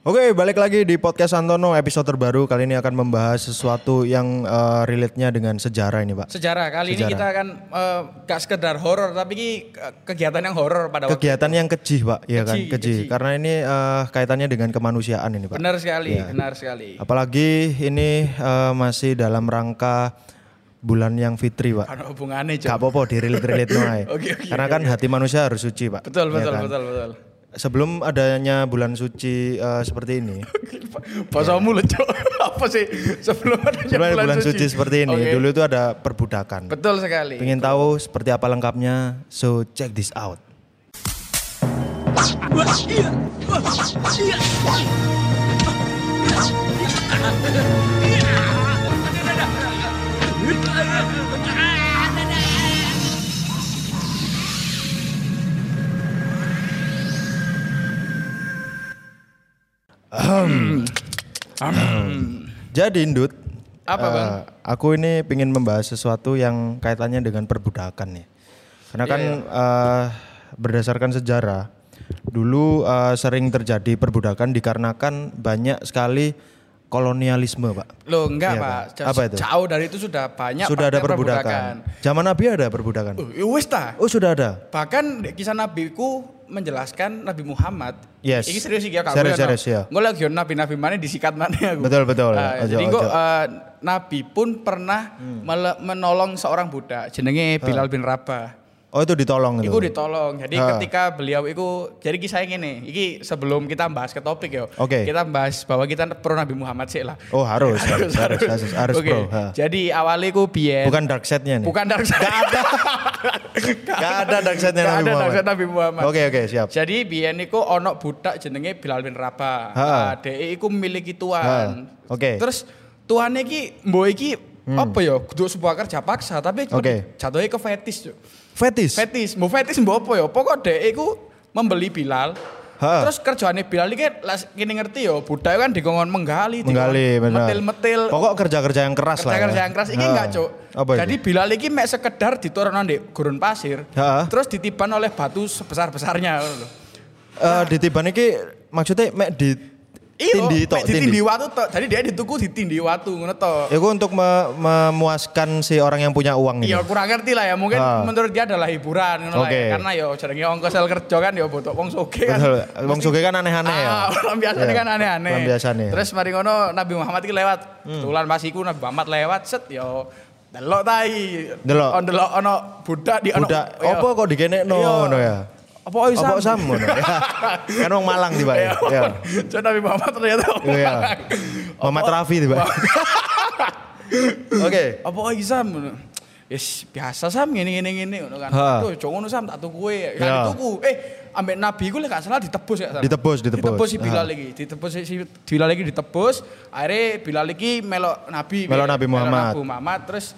Oke, balik lagi di podcast Antono episode terbaru. Kali ini akan membahas sesuatu yang eh, relate-nya dengan sejarah ini, Pak. Sejarah kali ini Sejarah. kita akan eh, gak sekedar horor tapi ini kegiatan yang horor pada waktu Kegiatan yang keji, Pak. Iya kan, keji. Karena ini eh, kaitannya dengan kemanusiaan ini, Pak. benar sekali, Iya. benar sekali. Apalagi ini eh, masih dalam rangka bulan yang fitri, Pak. Karena hubungannya Gak apa-apa direlate-relate noai. Oke, oke, Karena kan hati manusia harus suci, Pak. Betul, Iya betul, kan? betul, betul. Sebelum adanya bulan suci eh, seperti ini, Posomu loh, Cok. Apa sih sebelum adanya sebelum bulan, bulan suci seperti ini, Oke. dulu itu ada perbudakan. Betul sekali. Pengen tahu seperti apa lengkapnya? So check this out. Jadi Ndut, Apa, eh, Bang? aku ini pengen membahas sesuatu yang kaitannya dengan perbudakan nih. Karena Iya, kan eh, berdasarkan sejarah, dulu eh, sering terjadi perbudakan dikarenakan banyak sekali kolonialisme, Pak. Loh, enggak, Iya, Pak. Jauh- Apa itu? Jauh dari itu sudah banyak sudah ada praktek perbudakan. Zaman Nabi ada perbudakan. Uh, ya wis ta. Oh, sudah ada. Bahkan di kisah nabiku menjelaskan Nabi Muhammad. Yes. Ini serius sih ya kak. Serius, serius, ya. Gue lagi nabi-nabi mana disikat mana aku. Betul, betul. Ah, Ojo, jadi gue. Hmm. eh, Nabi pun pernah mele- menolong seorang budak jenenge Bilal bin Rabah. Oh, itu ditolong itu. Iku ditolong. Jadi Ha. ketika beliau itu jadi kisah ini, iki sebelum kita bahas ke topik ya. Oke. Kita bahas bahwa kita pro Nabi Muhammad sih lah. Oh, harus, harus, harus, harus, harus, Oke. bro. Ha. Jadi awalnya ku biyen Bukan dark side-nya nih. bukan dark side. Gak ada. Gak ada dark side-nya Gak Nabi ada dark Muhammad. side Nabi Muhammad. Oke, oke, siap. Jadi biyen niku ono budak jenenge Bilal bin Rabah. Nah, dhek iku memiliki tuan. Oke. Terus tuannya iki mbok iki apa ya? Kudu sebuah kerja paksa tapi Hmm. Oke. jatuhnya ke fetis. Fetis. Fetis, mbok fetis mbok apa ya? Pokok dhek iku membeli Bilal. Ha. Terus kerjaane Bilal iki kini ngerti ya, budak kan dikongkon menggali, Menggali, metil-metil. Pokok kerja-kerja yang keras lah. kerja ya. kerja yang keras ini Ha. enggak cuk jadi itu? Bilal ini mek sekedar diturunkan di gurun pasir Ha. terus ditiban oleh batu sebesar besarnya Eh, ditiban iki maksudnya mek di tindi tok, mek ditindi watu tok jadi dia dituku ditindi watu ngono tok Itu untuk me- memuaskan si orang yang punya uang. Iya kurang ngerti lah ya mungkin Ha. menurut dia adalah hiburan ngono lah Oke. ya. karena yo jenenge ongkos sel kerja kan yo butuh wong sugih kan. Wong sugih kan aneh-aneh ya. Ah, orang biasa Iya. kan aneh-aneh. Biasa nih. Terus mari ngono Nabi Muhammad iki lewat. Hmm. Kebetulan pas iku Nabi Muhammad lewat set yo delok tai. Delok. On delok ono budak di ono. Budak, iya. apa kok dikenekno Iya. ngono ya? Apa oi Apa sam? Ya. Kan wong Malang tiba ya. Iya. Jadi Nabi Muhammad ternyata orang Iya. Malang. Muhammad Apa- Rafi tiba. Oke. Apa oi sam. Yes, biasa sam ngene ngene ngene ngono kan. Tuh, cok ngono sam tak tuku. Iya. Kan dituku. Eh, ambek Nabi ku lek gak salah ditebus ya. Sam? Ditebus, ditebus. Ditebus si Bilal lagi. Ditebus si Bilal lagi ditebus. Akhirnya Bilal lagi melok Nabi. Melok Nabi Muhammad. Nabi Muhammad terus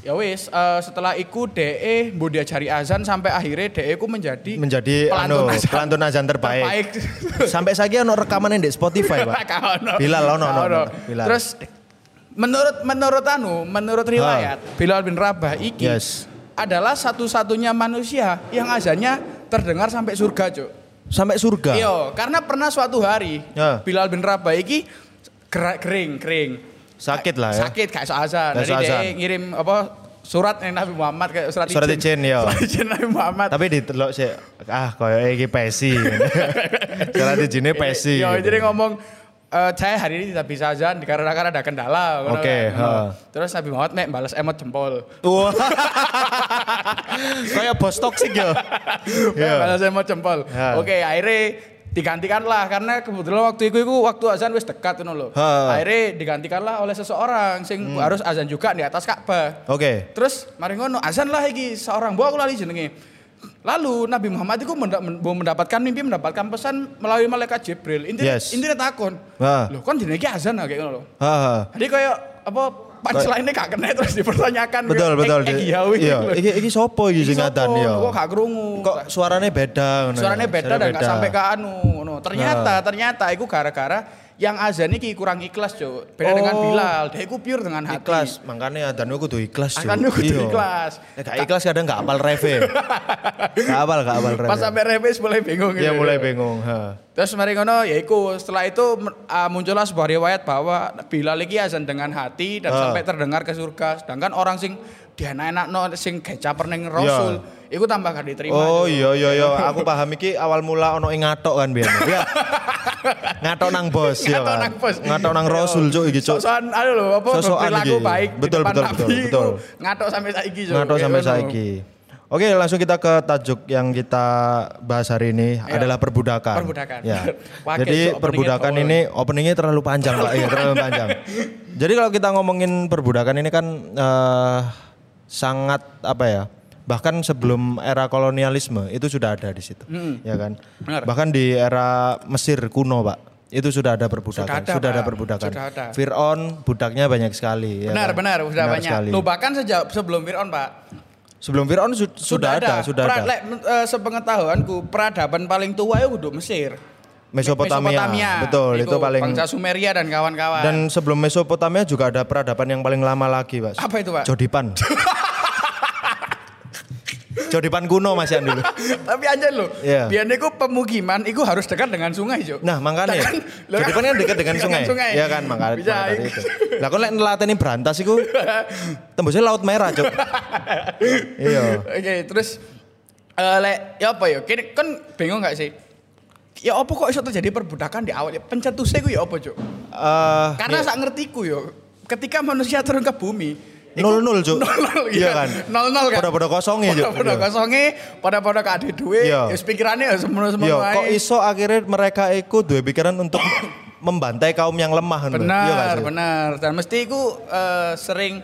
ya wis eh, setelah iku DE mbok diajari azan sampai akhirnya DE ku menjadi Menjadi anu azan pelantun azan terbaik. Sampai saiki ono rekaman di Spotify, Pak. Gak ono. Bilal ono, ono. Bilal. Terus menurut menurut anu, menurut riwayat Bilal bin Rabah iki Yes. adalah satu-satunya manusia yang azannya terdengar sampai surga, Cuk. Sampai surga. Iya, karena pernah suatu hari Ya. Bilal bin Rabah iki kering, kering. Sakit lah ya. Sakit gak iso azan. Gak iso Jadi dia ngirim apa surat yang Nabi Muhammad kayak surat, Surat izin, iya. Surat izin Nabi Muhammad. Tapi ditelok sih ah koyo iki pesi. Salah dijine pesi. Iya, gitu. jadi ngomong eh, saya hari ini tidak bisa azan dikarenakan ada kendala. Oke, ngono. ha. Terus Nabi Muhammad mek balas emot jempol. Wah. Kayak bos toksik ya. Balas emot jempol. Oke, akhirnya digantikan lah karena kebetulan waktu itu, itu waktu azan wis dekat ngono lho. Hmm. Akhirnya digantikanlah oleh seseorang sing harus azan juga di atas Ka'bah. Oke. Terus mari ngono azan lah iki seorang buah aku lali jenenge. Lalu Nabi Muhammad itu menda- men- mendapatkan mimpi mendapatkan pesan melalui malaikat Jibril. Intinya Yes. intinya takon. Ha. Loh, kan jenenge azan kayak ngono lho. Jadi kayak apa punchline-nya gak kena terus dipertanyakan. Betul betul. Eh, eh, Di- iya, Iya, iki iki sopo iki sing ngadan ya. Kok gak krungu? Kok suaranya beda ngono ya? Beda dan gak sampai ke anu. ngono. Ternyata ternyata itu gara-gara yang azan iki kurang ikhlas, Cuk. Beda dengan Oh. Bilal, dia iku pure dengan hati. Ikhlas, makanya adzan kudu ikhlas. Cuk. Adzan kudu Iya. ikhlas. Nek gak ikhlas kadang gak apal reve. gak apal, gak apal reve. Pas sampai revis mulai bingung gitu. mulai bingung. Ha. Terus mari ngono ya iku setelah itu ah, muncullah sebuah riwayat bahwa Bilal iki azan dengan hati dan Ah. sampai terdengar ke surga. Sedangkan orang sing dienak-enakno sing gecaper ning Rasul, iku tambah gak diterima. Iya. Oh iya iya iya, aku paham iki awal mula ono ing ngatok kan biyen. Iya. ngatok nang bos ya Ngatok kan. nang bos. Ngatok nang Rasul cuk iki cuk. Sok-sokan anu lho apa perilaku baik Betul, betul, betul, betul. Ngatok sampai saiki Cuk. Ngatok sampai ngono. saiki. Oke, langsung kita ke tajuk yang kita bahas hari ini Ayo. adalah perbudakan. Perbudakan. Ya. Jadi Cuk, perbudakan ini openingnya terlalu panjang, Pak. Iya, terlalu panjang. Jadi kalau kita ngomongin perbudakan ini kan eh, sangat apa ya? Bahkan sebelum era kolonialisme itu sudah ada di situ, ya kan? Benar. Bahkan di era Mesir kuno, Pak, itu sudah ada perbudakan, Sudah ada, Pak. perbudakan. Sudah ada. Fir'aun budaknya banyak sekali. ya Benar, kan? benar, sudah Benar banyak. sekali. Loh bahkan sejak sebelum Fir'aun, Pak. Sebelum Fir'aun su- sudah, ada, sudah Pra- ada. eh, sepengetahuanku peradaban paling tua itu kudu Mesir. Mesopotamia, betul itu Iku paling. bangsa Sumeria dan kawan-kawan. Dan sebelum Mesopotamia juga ada peradaban yang paling lama lagi, Pak. apa itu, Pak? Jodipan. Jodipan kuno Mas Yan dulu. Tapi anjir loh, Iya. biar niku pemukiman itu harus dekat dengan sungai, Cuk. Nah, makanya Kan- Jodipan kan dekat dengan dekat sungai. Iya kan, makanya Bisa. itu. Lah kok lek nelateni berantas iku tembusnya laut merah, Cuk. iya. Oke, terus eh lek ya apa ya? Kini kan bingung gak sih? Ya apa kok iso terjadi perbudakan di awal? Pencetusnya ku ya apa, Cuk? Eh, Karena sak ngertiku yo, ketika manusia turun ke bumi, nol nol, Cuk. nol nol Iya kan? nol nol kan Pada-pada kosongnya, Cuk. pada Iya. kosongnya pada pada kade duit Iya. ya pikirannya ya semua Iya, kok iso akhirnya mereka iku duwe pikiran untuk membantai kaum yang lemah kan, Mbak? Iya gak benar benar dan mesti itu eh, sering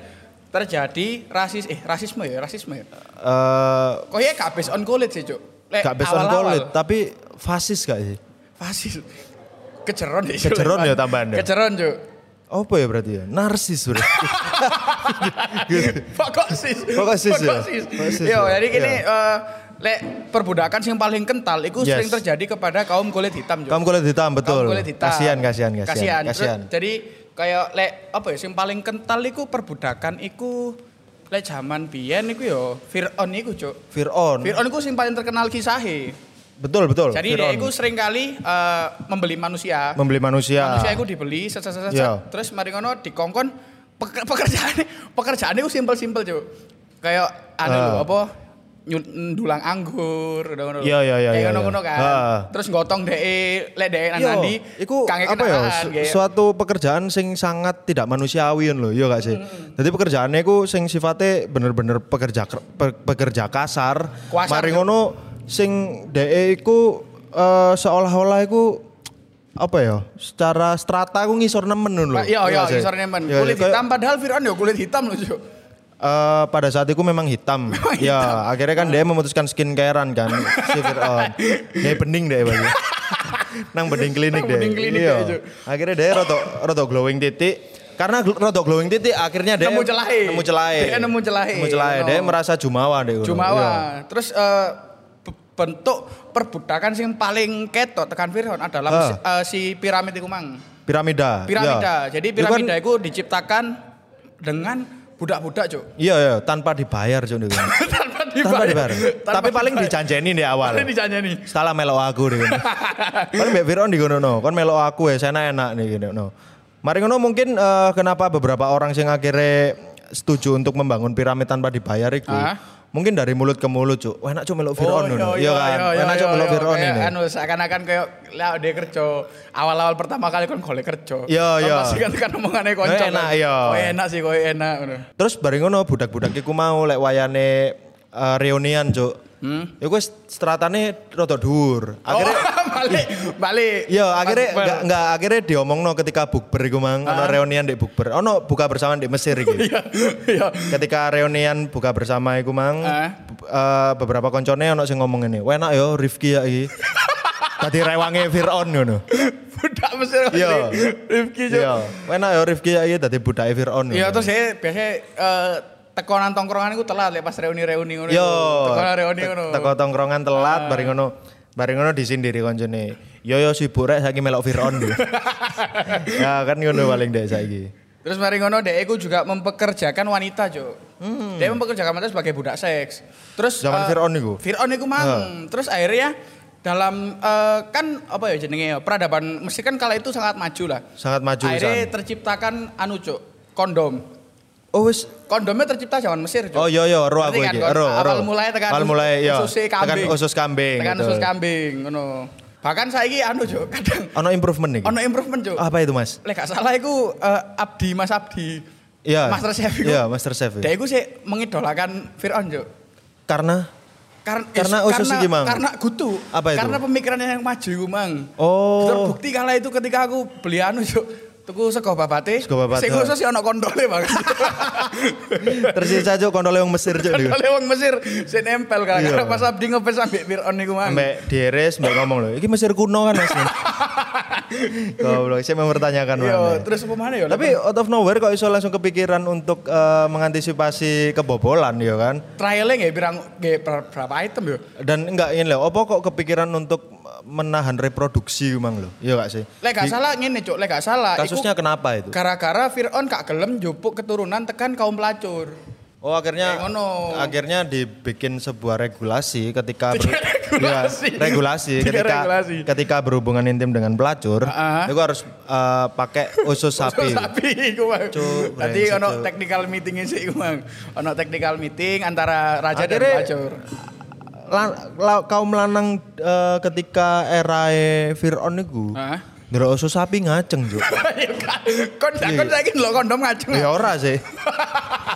terjadi rasis eh rasisme ya rasisme ya Eh, kok ya gak based on kulit sih cuk gak based on kulit, tapi fasis gak sih? fasis keceron deh Keceron ya tambahan ya? keceron cuk Apa ya berarti ya? Narsis berarti. Pokok sis. Pokok sis ya? Pokok sis. Pokok sis Yo, ya? jadi gini Iya. eh, lek perbudakan yang paling kental itu Yes. sering terjadi kepada kaum kulit hitam. Cuk. Kamu kulit hitam betul. Kaum kulit hitam. Kasihan, kasihan, kasihan. Kasihan. Terus, Kasihan. jadi kayak lek apa ya yang paling kental iku perbudakan iku lek zaman biyen iku yo Fir'aun iku, Cuk. Fir'aun. Fir'aun iku sing paling terkenal kisahnya. Betul, betul. Jadi dia iku sering kali eh, membeli manusia. membeli manusia. Manusia itu dibeli set, set, set, set, Iya. terus mari ngono dikongkon peker- pekerjaannya itu simpel-simpel cuy kayak anu lho, apa ndulang anggur udah ngono Iya, iya, iya, kayak iya, ngono-ngono iya. kan Ah. terus gotong deh lek deh nang nandi iku apa ya? su- Suatu pekerjaan sing sangat tidak manusiawi loh, iya gak sih? Jadi pekerjaannya iku sing sifatnya bener-bener pekerja ker- pe- pekerja kasar. Kuasar, Mari ngono sing DE iku eh, seolah-olah iku apa ya? Secara strata aku ngisor nemen lho. Iya iya sih? ngisor nemen Iya, kulit hitam padahal Fir'aun ya kulit hitam loh cuy Eh, pada saat itu memang hitam. ya, akhirnya kan dia memutuskan skincarean kan si Fir'aun. Dia bening deh bagi. Nang bening klinik deh. bening klinik iya. Cuk. Akhirnya dia roto roto glowing titik. Karena gl- roto glowing titik akhirnya dia Nemu celahe. Nemu celahe. Dia nemu celahe. Nemu celahe. Dia Ngono. merasa jumawa deh. ngono. Iya. Jumawa. Terus eh, be- bentuk perbudakan yang paling ketok tekan Fir'aun adalah Ah. si- eh, si piramid itu mang. Piramida. Piramida. Iya. Jadi Itu kan- piramida itu diciptakan dengan budak-budak, Cuk. Iya, iya, tanpa dibayar Cuk. Tanpa tanpa dibayar. Tanpa Tapi paling dibayar. dijanjeni di awal. Paling dijanjeni. Setelah melok aku deh. kan Mbak Fir'aun di ngono no. Kan melok aku ya saya enak nih gitu no. Mari ngono mungkin eh, kenapa beberapa orang sing akhirnya setuju untuk membangun piramid tanpa dibayar itu. Ah. Mungkin dari mulut ke mulut, Cuk. Wah, enak Cuk melok Fir'aun ngono. Iya kan. Wah, enak Cuk melok Fir'aun ini. Anu seakan-akan kayak lah dia kerja awal-awal pertama kali kan golek kerja. Iya, iya. Pasti kan kan omongannya konco. Eh, enak, kan. iya. Oh, enak sih, kok enak. Terus bareng ngono budak-budak iku mau lek wayane eh, reunian, Cuk. Hmm? Ya gue stratane rada dhuwur. Akhirnya oh, balik, balik. Iya, akhirnya enggak enggak akhirnya diomongno ketika bukber iku mang, ono reunian di bukber. Ono buka bersama di Mesir iki. Iya, iya. ketika reunian buka bersama iku mang, Ah. eh, beberapa koncone ono sing ngomong ngene, "Wah, enak yo Rifki ya iki." Tadi rewange Fir'aun ngono. Budak Mesir Iya. Rifki Cuk. Iya, "Wah, enak yo Rifki ya iki tadi budake Fir'aun. Iya, terus saya biasanya eh, tekonan tongkrongan itu telat lek pas reuni-reuni ngono. Yo. Tekonan reuni ngono. Teko tongkrongan telat bareng ngono. Bareng ngono disindiri koncone. Yo yo sibuk rek saiki melok Fir'aun dia. ya kan ngono paling dek saiki. Terus mari ngono dek iku juga mempekerjakan wanita, Cuk. Dia mempekerjakan wanita sebagai budak seks. Terus Zaman eh, Fir'aun niku? Fir'aun iku mang. Terus akhirnya dalam eh, kan apa ya jenenge ya, peradaban Mesir kan kala itu sangat maju lah. Sangat maju Akhirnya terciptakan anu, Cuk, kondom. Oh wis Kondomnya tercipta zaman Mesir, Cuk. Oh yo yo ro aku kan, iki. kon? Ro Awal ro. mulai tekan Awal mulai yo. ususnya Tekan kambing. usus kambing. Tekan betul. usus kambing, ngono. Bahkan saiki anu, Cuk, kadang Ono improvement nih. ono improvement, Cuk. Apa itu Mas? Lek gak salah iku eh, Abdi Mas Abdi. Iya. Master Chef iku. Iya, Master Chef. Dia iku sih mengidolakan Fir'aun, Cuk. Karena Karena Karena usus karena, iki, Mang? Karena gutu. Apa itu? Karena pemikirannya yang maju iku, Mang. Oh. Terbukti kala itu ketika aku beli anu, Cuk. Tuku sego babate. Sego babate. Sing khusus ya kondole, Bang. tersisa cuk kondole wong Mesir cuk niku. Kondole wong Mesir sing nempel gara-gara Iya. pas Abdi ngepes ambek Fir'aun niku, Mang. Mbak Deres mbak ngomong loh, iki Mesir kuno kan Mas. Goblok, saya mempertanyakan Yo, mana. terus apa mana ya? Tapi out of nowhere kok iso langsung kepikiran untuk eh, mengantisipasi kebobolan ya kan? trialnya birang ber- berapa item ya? Dan enggak ini loh, apa kok kepikiran untuk menahan reproduksi emang loh? Iya gak sih? Lek gak salah ngene, Cuk. Lek gak salah iku Kasusnya kenapa itu? gara-gara Fir'aun gak gelem jupuk keturunan tekan kaum pelacur. Oh akhirnya Kayak ngono. akhirnya dibikin sebuah regulasi ketika Bikin Iya, regulasi. regulasi Bikin ketika regulasi. ketika berhubungan intim dengan pelacur Ah. itu harus eh, pakai usus sapi. sapi iku, Bang. Cuk, Tadi ono technical meeting sih iku, Bang. Ono technical meeting antara raja dan Akhirnya- pelacur. La- la- kaum lanang eh, ketika era Fir'aun niku Hah? ndelok usus sapi ngaceng, Juk. Ya kan, kon kon saiki lho kondom ngacung. ya ora sih.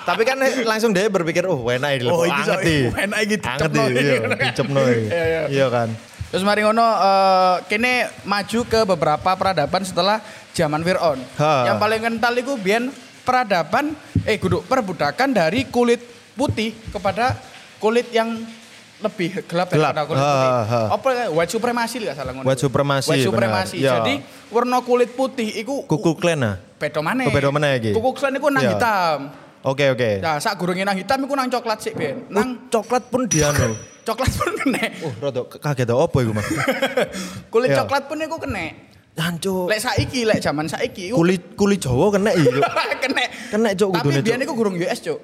Tapi kan langsung dia berpikir, oh enak ini, Oh, oh, iki anget iki. enak iki dicepno iki, iki, iya, kan. dicepno iki. Iya, iya. Iya kan. Terus mari ngono eh, kene maju ke beberapa peradaban setelah zaman Fir'aun. Yang paling kental itu biyen peradaban eh kudu perbudakan dari kulit putih kepada kulit yang lebih gelap, Gelap. daripada kulit Ha, putih. ha. Apa white supremacy gak salah ngono. White supremacy, White supremacy. Ya. Jadi warna kulit putih iku Kuku klan ah. beda maneh. Oh, beda maneh iki. Kuku klan iku nang Ya. hitam. Oke oke. Nah, sak gurunge nang hitam iku nang coklat sih, Ben. Oh, Nang coklat pun dia no. coklat pun kena. Oh, rada kaget apa iku, Mas? kulit Ya. coklat pun iku kena. Hancur. Lek saiki, lek zaman saiki Kulit kulit Jawa kena. Cuk. kena. Kena, Cuk, Tapi biyen iku gurung US, Cuk.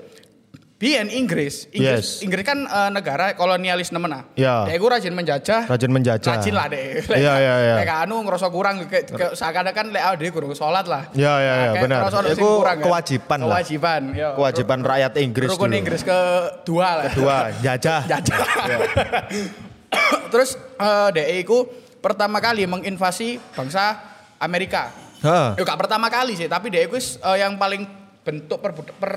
Biyen Inggris, Inggris, Yes. Inggris kan eh, negara kolonialis nemen ah. Ya. Dek iku rajin menjajah. Rajin menjajah. Rajin lah dek. Iya, iya, iya. Lek anu ngerasa kurang kayak kayak seakan-akan lek ah dek gurung salat lah. Iya, iya, iya, kayak benar. ngerasa sing Iku kurang, kan. kewajiban lah. Kewajiban, ya. Kewajiban rakyat Inggris Rukun dulu. Inggris kedua lah. Dua, jajah. Jajah. Terus eh dek iku pertama kali menginvasi bangsa Amerika. Ha. Ya gak pertama kali sih, tapi dia itu eh, yang paling bentuk per, per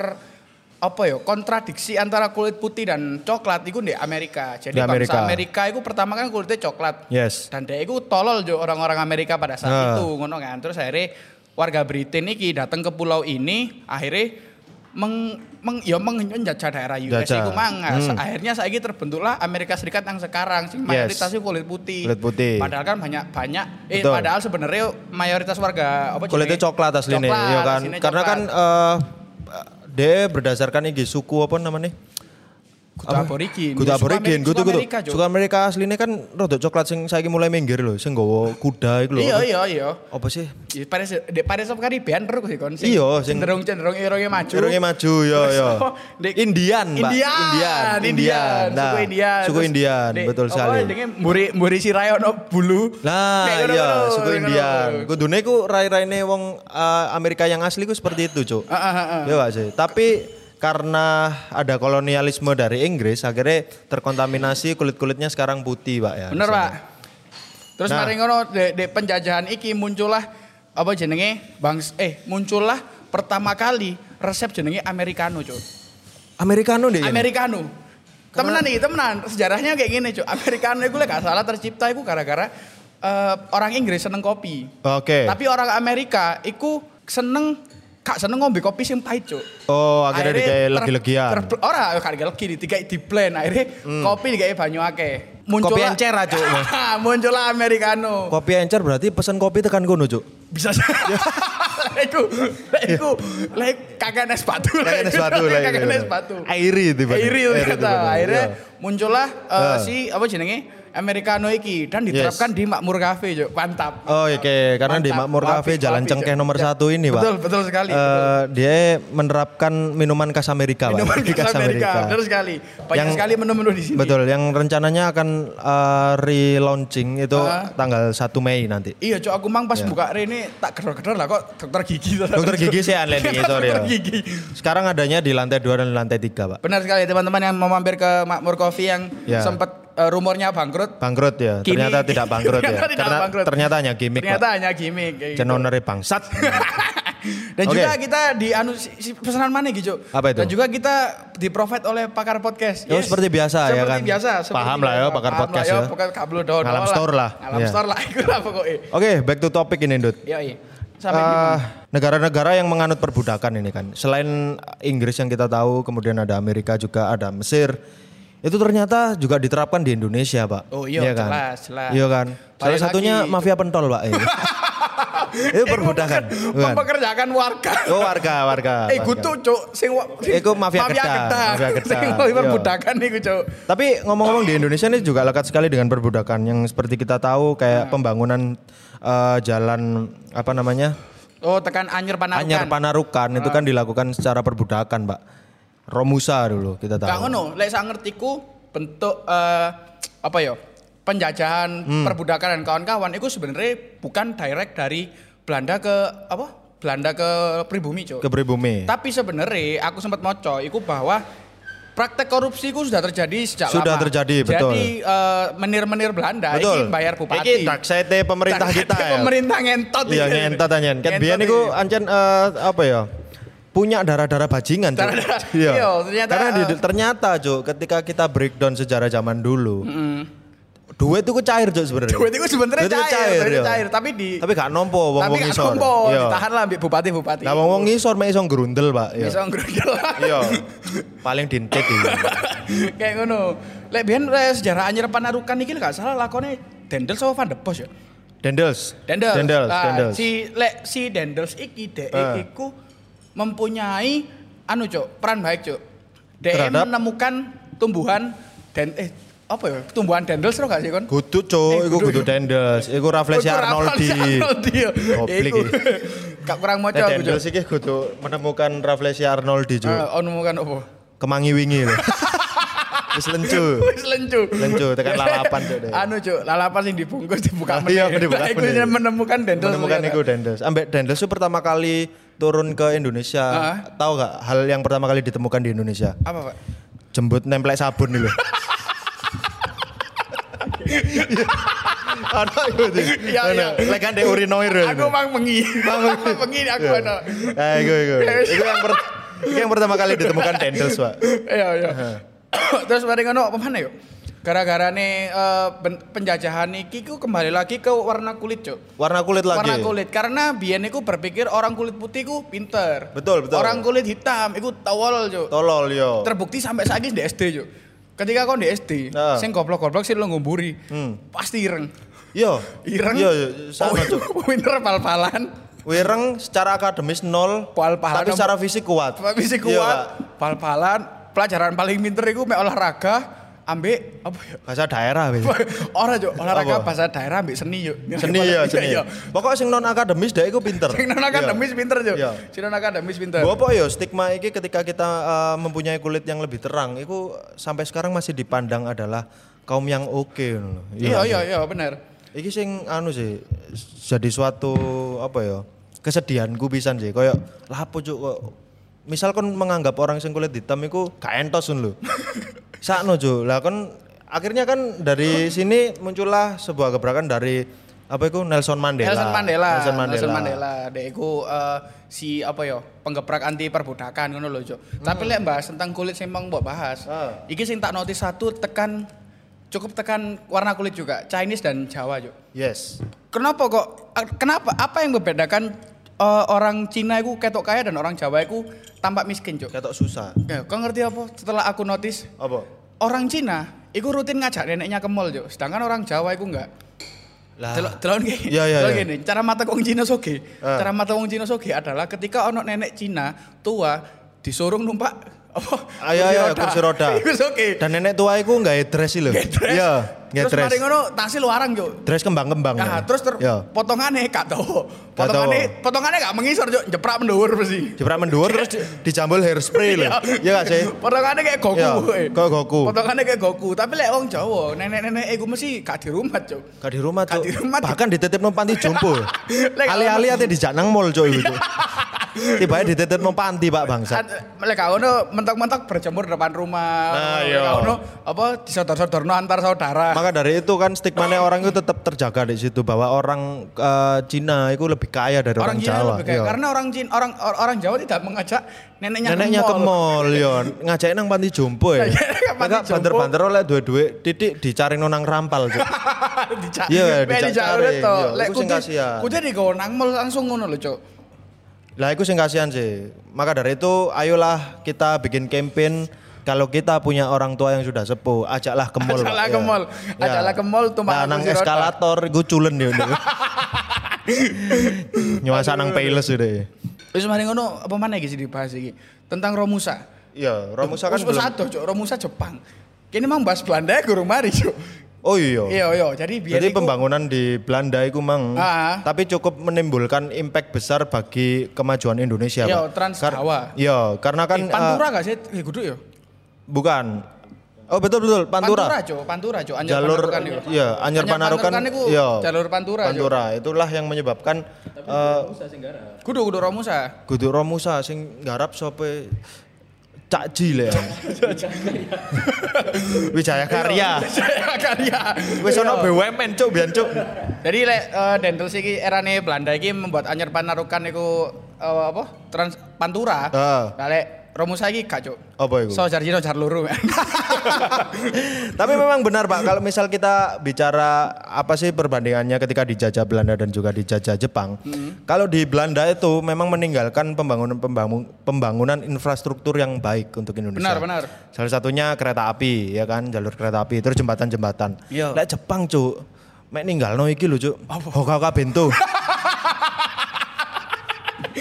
apa ya kontradiksi antara kulit putih dan coklat itu di Amerika. Jadi Di bangsa Amerika. Amerika itu pertama kan kulitnya coklat. Yes. Dan dia itu tolol jo orang-orang Amerika pada saat Ah. itu ngono kan. Terus akhirnya warga Britain ini datang ke pulau ini akhirnya meng, meng ya menjajah daerah US Jajah. itu mang. Hmm. Akhirnya saiki terbentuklah Amerika Serikat yang sekarang sing Yes. mayoritasnya kulit putih. Kulit putih. Padahal kan banyak banyak eh Betul. padahal sebenarnya mayoritas warga apa Kulitnya coklat aslinya, Coklat, ya kan. Karena coklat. kan eh dia berdasarkan ini suku apa namanya? Kutu apa? aborigin. Kutu Ya, suku aborigin, Amerika- kutu kutu. Amerika, aslinya kan rada coklat sing saiki mulai minggir loh, sing nggawa kuda iku lho. Iya iya iya. Apa sih? Ya, Pada di pada sop Karibian terus sih kon. Iya, sing- cenderung cenderung irungnya maju. Irungnya maju, ya ya. Indian, Mbak. Indian, Indian, Indian. Nah, suku Indian. suku Terus Indian, di- betul sekali. jenenge mburi mburi sirai ono bulu. Nah, iya, suku. Indian. Kudune ku rai-raine wong eh, Amerika yang asli ku seperti itu, Cuk. Ah. Iya gak sih? Tapi karena ada kolonialisme dari Inggris, akhirnya terkontaminasi kulit-kulitnya sekarang putih, Pak ya. Bener. Pak. Terus Nah. mari ngono di, di penjajahan iki muncullah apa jenenge? Bangs eh muncullah pertama kali resep jenenge americano, Cuk. Americano deh. ini? Americano. Temenan nih, temenan. Sejarahnya kayak gini, Cuk. Americano itu lek gak salah tercipta itu gara-gara eh, orang Inggris seneng kopi. Oke. Tapi orang Amerika itu seneng gak seneng ngombe kopi sing pahit, Cuk. Oh, akhirnya digawe ter- legi-legian. Hmm. ter- Ora, gak legi, digawe di blend. Akhirnya kopi digawe banyu akeh. Kopi encer ah, Cuk. muncullah americano. Kopi encer berarti pesen kopi tekan kono, Cuk. Bisa iku, lah iku, lah iku kakek es batu. lah Kakek es iku. batu Kakek itu. es batu. Airi tiba Airi ternyata. tiba-tiba, Akhirnya iya. muncullah Ah. si apa jenenge? Americano iki dan diterapkan di Makmur Cafe, Cuk. Mantap. Oh oke, karena di Mantap. Makmur Wapi, Cafe Jalan wapi, Cengkeh nomor Ya. satu ini pak. Betul, betul sekali. Eh, betul. dia menerapkan minuman khas Amerika Minuman pak. Di khas Amerika, benar sekali. Banyak Yang- sekali menu-menu di sini. Betul, yang rencananya akan eh, relaunching itu Ah. tanggal 1 Mei nanti. Iya, Cuk, aku mang pas buka ini tak gedor-gedor lah kok dokter gigi. Dokter gigi sih aneh nih, sorry ya. Dokter gigi. Sekarang adanya di lantai 2 dan lantai 3 pak. Benar sekali teman-teman yang mau mampir ke Makmur Coffee yang Ya. sempat eh, rumornya bangkrut. Bangkrut ya, Kini- ternyata tidak bangkrut ya. Ternyata tidak Karena bangkrut. ternyata hanya gimmick Ternyata pak. hanya gimmick. kayak gitu. Cenonere bangsat. Dan Oke. juga kita di anu pesanan mana gitu. Apa itu? Dan juga kita di provide oleh pakar podcast. Oh, seperti biasa ya kan? Seperti biasa. seperti Paham lah ya, biasa. pakar Paham podcast lah ya. Pokoknya kabel down. Ngalam store lah. Ngalam Iya. store lah. Itu lah pokoknya. Oke, back to topic ini, Dut. Iya iya. Eh, negara-negara yang menganut perbudakan ini kan. Selain Inggris yang kita tahu, kemudian ada Amerika juga, ada Mesir. Itu ternyata juga diterapkan di Indonesia, Pak. Oh, iya, kan? jelas, jelas. Iya kan? Salah satunya lagi. mafia pentol, Pak. ini. itu perbudakan. bukan? mempekerjakan warga. Oh, warga, warga. Eh, kutu cuk sing Iku mafia kedah, kedah. mafia kedah, Sing iya. perbudakan niku cuk. Tapi ngomong-ngomong di Indonesia ini juga lekat sekali dengan perbudakan yang seperti kita tahu kayak Nah. pembangunan eh, jalan apa namanya? Oh, tekan Anyer Panarukan. Anyar Panarukan itu kan dilakukan secara perbudakan, Pak. Romusa dulu kita tahu. Gak ngono, lek sak ngertiku bentuk eh, apa ya? Penjajahan, Hmm. perbudakan dan kawan-kawan itu sebenarnya bukan direct dari Belanda ke apa? Belanda ke pribumi, Cuk. ke pribumi. Tapi sebenarnya aku sempat moco iku bahwa praktek korupsi itu sudah terjadi sejak Sudah lama. terjadi, betul. Jadi eh, menir-menir Belanda Betul. ini bayar bupati. Iki dark side pemerintah kita ya. Pemerintah ngentot. Iya ngentot anjen. Kan iki. niku ancen eh, apa ya? Punya darah-darah bajingan, Cuk. Darah-darah- iya, ternyata, Karena di, ternyata, Cuk, ketika kita breakdown sejarah zaman dulu. Duit itu cair, Cuk sebenarnya. Duit itu sebenarnya cair, duit itu iya. cair, tapi di Tapi gak nompo wong wong gak kompo, Iya. ditahan lah ambek bupati-bupati. Lah wong wong ngisor mek iso grundel, Pak. Iya. Bisa ngerugel. Iya. Paling dintit iki. Kayak ngono. Lek biyen eh, sejarah Anyer Panarukan iki gak salah lakone Dendels sama Van de Bos ya. Dendels. Dendels. Dendels, Nah, Dendels. Si lek si Dendels iki dek Eh. iku mempunyai anu cuk, peran baik. Dek Terhadap? menemukan tumbuhan dan eh apa ya? Tumbuhan Dendels tau gak sih kon? Kudu, Cuk, Eh, iku kudu. kudu Dendels. Iku Rafflesia Iku Arnoldi. Iku. iki. Gak kurang moco aku cuk. Dendels iki kudu menemukan Rafflesia Arnoldi, Cuk. Eh, ono menemukan apa? Kemangi wingi lho. Wis lencu. Wis lencu. Lencu, tekan lalapan, deh. Anu cuk, lalapan sing dibungkus dibuka Ah, iya, meneh. dibuka Lah, iku meneh. menemukan Dendels. menemukan iku Dendels. Ambek Dendels itu pertama kali turun ke Indonesia. Ah. Tahu gak hal yang pertama kali ditemukan di Indonesia? Apa, Pak? Jembut nemplek sabun lho. Ada itu. Iya, iya. Lek kan urinoir. Aku mang mengi. Mengi aku Iya. ana. Eh, iku iku. Itu yang per- yang pertama kali ditemukan Dendels, Pak. Iya, iya. Terus mari ngono apa mana yuk? Gara-gara nih ben- penjajahan iki ku kembali lagi ke warna kulit, Cuk. Warna kulit lagi. Warna kulit karena biyen iku berpikir orang kulit putih ku pinter. Betul, betul. Orang kulit hitam iku tawol, Cuk. Tolol yo. Terbukti sampai ini di SD, Cuk. Ketika kau di SD, Nah. sing goblok-goblok sih lo ngumburi. Hmm. Pasti ireng. Yo. Ireng. Yo, yo, sama, Cuk. Oh, pinter pal-palan. Wireng secara akademis nol, Pal-palan tapi secara fisik kuat. Fisik kuat, pal-palan, pelajaran paling pinter iku mek olahraga, ambek apa ya? Bahasa daerah wis. Ora yo, olahraga Apa? bahasa daerah ambek seni yo. Seni ya, seni. Iya. Pokoknya sing non akademis dek iku pinter. Sing non akademis pinter yo. Iya. Sing non akademis pinter. Gua apa ya stigma iki ketika kita uh, mempunyai kulit yang lebih terang, itu sampai sekarang masih dipandang adalah kaum yang oke lho. Iya iya iya bener. Iki sing anu sih jadi suatu apa ya? kesedihanku pisan sih koyo lah apa cuk kok misal kon menganggap orang sing kulit hitam iku gak entos lho. Sakno cuk. Lah kon akhirnya kan dari sini muncullah sebuah gebrakan dari apa itu Nelson Mandela. Nelson Mandela. Nelson Mandela. Nelson Mandela. Dek iku eh, si apa ya? Penggebrak anti perbudakan ngono lho, Cuk. Tapi lek bahas tentang kulit sing mau mbok bahas. Ah. Iki sing tak notice satu tekan cukup tekan warna kulit juga, Chinese dan Jawa, Cuk. Yes. Kenapa kok eh, kenapa apa yang membedakan eh, orang Cina itu ketok kaya dan orang Jawa itu tampak miskin, Cuk? Ketok susah. Ya, kau ngerti apa? Setelah aku notice Apa? orang Cina itu rutin ngajak neneknya ke mall, Cuk. Sedangkan orang Jawa itu enggak. Lah. Nggih. Iya, iya, Delok iya. gini, cara mata wong Cina soge. Ah. Cara mata wong Cina soge adalah ketika ono nenek Cina tua disuruh numpak apa? Ayo ayo kursi roda. Iku wis oke. Dan nenek tua iku nggak dress sih lho. Nggak dress. Iya, Terus mari ngono tasnya luarang, Cuk. Dress kembang-kembang. Nah, ya. terus ter Iya. potongannya gak tau. Gak Potongannya gak mengisor, Cuk. Jeprak mendhuwur mesti. Jeprak mendhuwur terus di- dijambul hairspray lho. Iya gak sih? Potongannya kayak Goku. Iya, woy. kayak Goku. Potongannya kayak Goku, tapi lek wong Jawa, nenek-nenek iku mesti gak di rumah, Cuk. Gak di rumah, Cuk. di Bahkan dititip nang panti jompo. Ali-ali ate dijak nang mall, Cuk. Tiba-tiba dititip nang panti, Pak Bangsa. Lek gak ono mentok-mentok berjemur depan rumah. Nah, Lek iya. ono apa disodor-sodorno antar saudara. Maka dari itu kan stigmanya orang itu tetap terjaga di situ bahwa orang eh, Cina itu lebih kaya dari orang, orang Cina Jawa. lebih kaya. Iya. Karena orang Cina, orang or- orang Jawa tidak mengajak neneknya, Neneknya ke mall. mall, yo ngajak nang panti jompo ya. Maka jompo. banter-banter oleh duwe-duwe titik dicari nang rampal. Iya, Mek dicak dicak cari. to. Iya, Lek kudu kudu digawa nang mall langsung ngono lho, Cuk. Lah itu sing kasihan sih. Maka dari itu ayolah kita bikin campaign kalau kita punya orang tua yang sudah sepuh, ajaklah ke mall. Ajaklah ke Ya. mall. Ya. Ajaklah ke mall, tumpah Nah, nang eskalator iku culen ya. Nyuasa nang pales itu. Wis mari ngono apa mana iki sih dibahas iki? Tentang Romusa. Iya, Romusa kan belum. Cuk. Romusa Jepang. Kini mang bahas Belanda ya gurung mari, Cuk. Oh iya. Iya, iya. Jadi biar Jadi iku- pembangunan di Belanda itu mang, Ah. tapi cukup menimbulkan impact besar bagi kemajuan Indonesia. Iya. Trans Jawa. Iya, karena kan Eh, Pantura eh, gak sih? Eh, kudu ya. bukan. Oh betul betul Pantura. Pantura, Cuk. Pantura, Cuk. Anyar jalur Panarukan iku. iya Anyar Panarukan iku iya jalur Pantura. Pantura itulah yang menyebabkan eh Kudu kudu Romusa. kudu Romusa sing garap sope Cak Ji le. Wijaya Karya. Saya karya. Wis Iya. ono BUMN cuk biyen cuk. Jadi lek eh, Dental siki erane Belanda iki membuat anyar panarukan iku eh, apa? Trans Pantura. Heeh. Lah lek Romusa iki gak, Cuk. Apa iku? So jar jino jar loro. Tapi memang benar Pak kalau misal kita bicara apa sih perbandingannya ketika dijajah Belanda dan juga dijajah Jepang. Hmm. Kalau di Belanda itu memang meninggalkan pembangunan pembangun, pembangunan infrastruktur yang baik untuk Indonesia. Benar, benar. Salah satunya kereta api ya kan, jalur kereta api terus jembatan-jembatan. Iya. Lek Jepang cuk, mek ninggalno iki lho cuk. Hoka bento.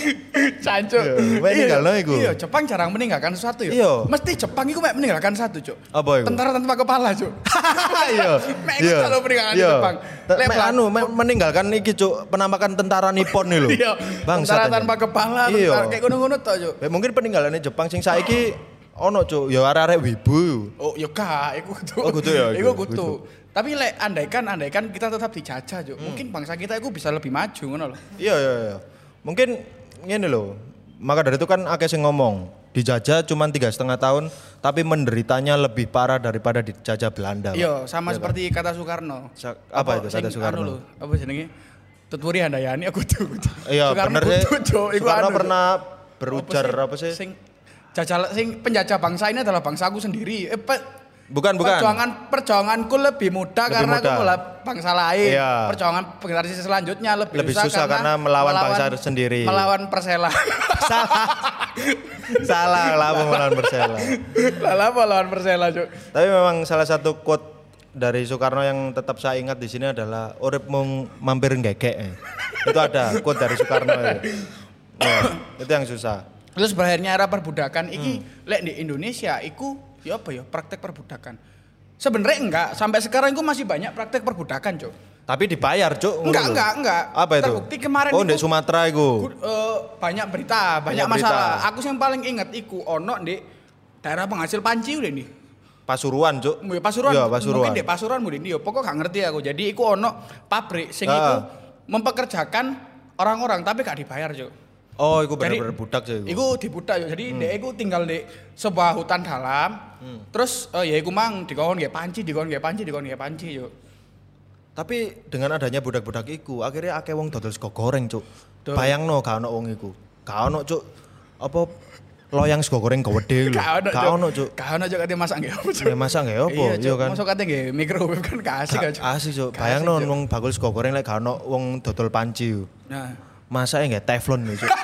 Cancuk. Iya, mek ninggalno iku. Iya, Jepang jarang meninggalkan sesuatu ya. Iya. Mesti Jepang iku mek meninggalkan satu, Cuk. Apa iku? Tentara tanpa kepala, Cuk. Iya. Mek iku selalu peninggalan Iya. Jepang. Te- Lek anu mek meninggalkan iki cuk penampakan tentara Nippon lho. Iya. Bangsat Tentara tanpa kepala, Iya. tentara kayak ngono-ngono tok, Cuk. Ya, mungkin peninggalannya Jepang sing saiki ono cuk ya arek-arek wibu. Oh, ya gak, iku kudu. Oh, kudu ya, Iku kudu. Tapi lek andaikan andaikan kita tetap dijajah, Cuk. Mungkin bangsa kita iku bisa lebih maju ngono loh. Iya iya iya. Mungkin ngene lho. Maka dari itu kan akeh sing ngomong dijajah cuma tiga setengah tahun tapi menderitanya lebih parah daripada dijajah Belanda. Iya, sama seperti kata Soekarno. Sa- apa itu kata Soekarno? Anu lho, apa jenenge? Tuturi Handayani aku tuh. Iya bener sih. Soekarno anu, pernah berujar apa sih? Sing jajal sing penjajah bangsa ini adalah bangsaku sendiri. Eh, pe- Bukan bukan. Perjuangan perjuanganku lebih mudah Lebih karena mudah. aku melawan bangsa lain. Iya. Perjuangan generasi selanjutnya lebih, Lebih susah karena melawan bangsa sendiri. Melawan Persela. Salah. Salah lah melawan Persela. Lah apa lawan Persela, Cuk? Tapi memang salah satu quote dari Soekarno yang tetap saya ingat di sini adalah urip mung mampir ngegek. eh." Itu ada quote dari Soekarno itu. Ya, itu yang susah. Terus berakhirnya era perbudakan iki Hmm. lek di Indonesia iku ya apa ya praktek perbudakan. Sebenarnya enggak, sampai sekarang itu masih banyak praktek perbudakan, Cuk. Tapi dibayar, ngono Enggak, enggak, enggak. Apa itu? Terbukti kemarin Oh, itu- di Sumatera itu. Eh, banyak berita, banyak, Banyak berita. masalah. Aku yang paling inget iku ono di daerah penghasil panci udah nih. Pasuruan, Cuk. Ya, Pasuruan, Iya, Pasuruan. mungkin di Pasuruan mungkin dia. Pokok gak ngerti aku. Jadi iku ono pabrik sing Ah. iku mempekerjakan orang-orang tapi gak dibayar, Cuk. Oh, itu Jadi, benar-benar budak sih. iku. Iku dibudak yo. Jadi Hmm. dia iku tinggal di sebuah hutan dalam. Terus eh, ya iku mang dikon nggih panci, dikon nggih panci, dikon nggih panci yo. Tapi dengan adanya budak-budak iku, akhirnya akeh wong dodol sego goreng, Cuk. Bayangno gak ono wong iku. Gak ono, Cuk. Apa loyang sego goreng gede lho. Gak ono, Cuk. Gak ono Cuk kate masak nggih apa, Cuk. Ya masa nggak apa, Iya, iya kan. Masuk kate nggih microwave kan gak asik Cuk. asik, Cuk. Bayangno wong bakul sego goreng lek gak ono wong dodol panci. yo. Masa ya nggak teflon gitu.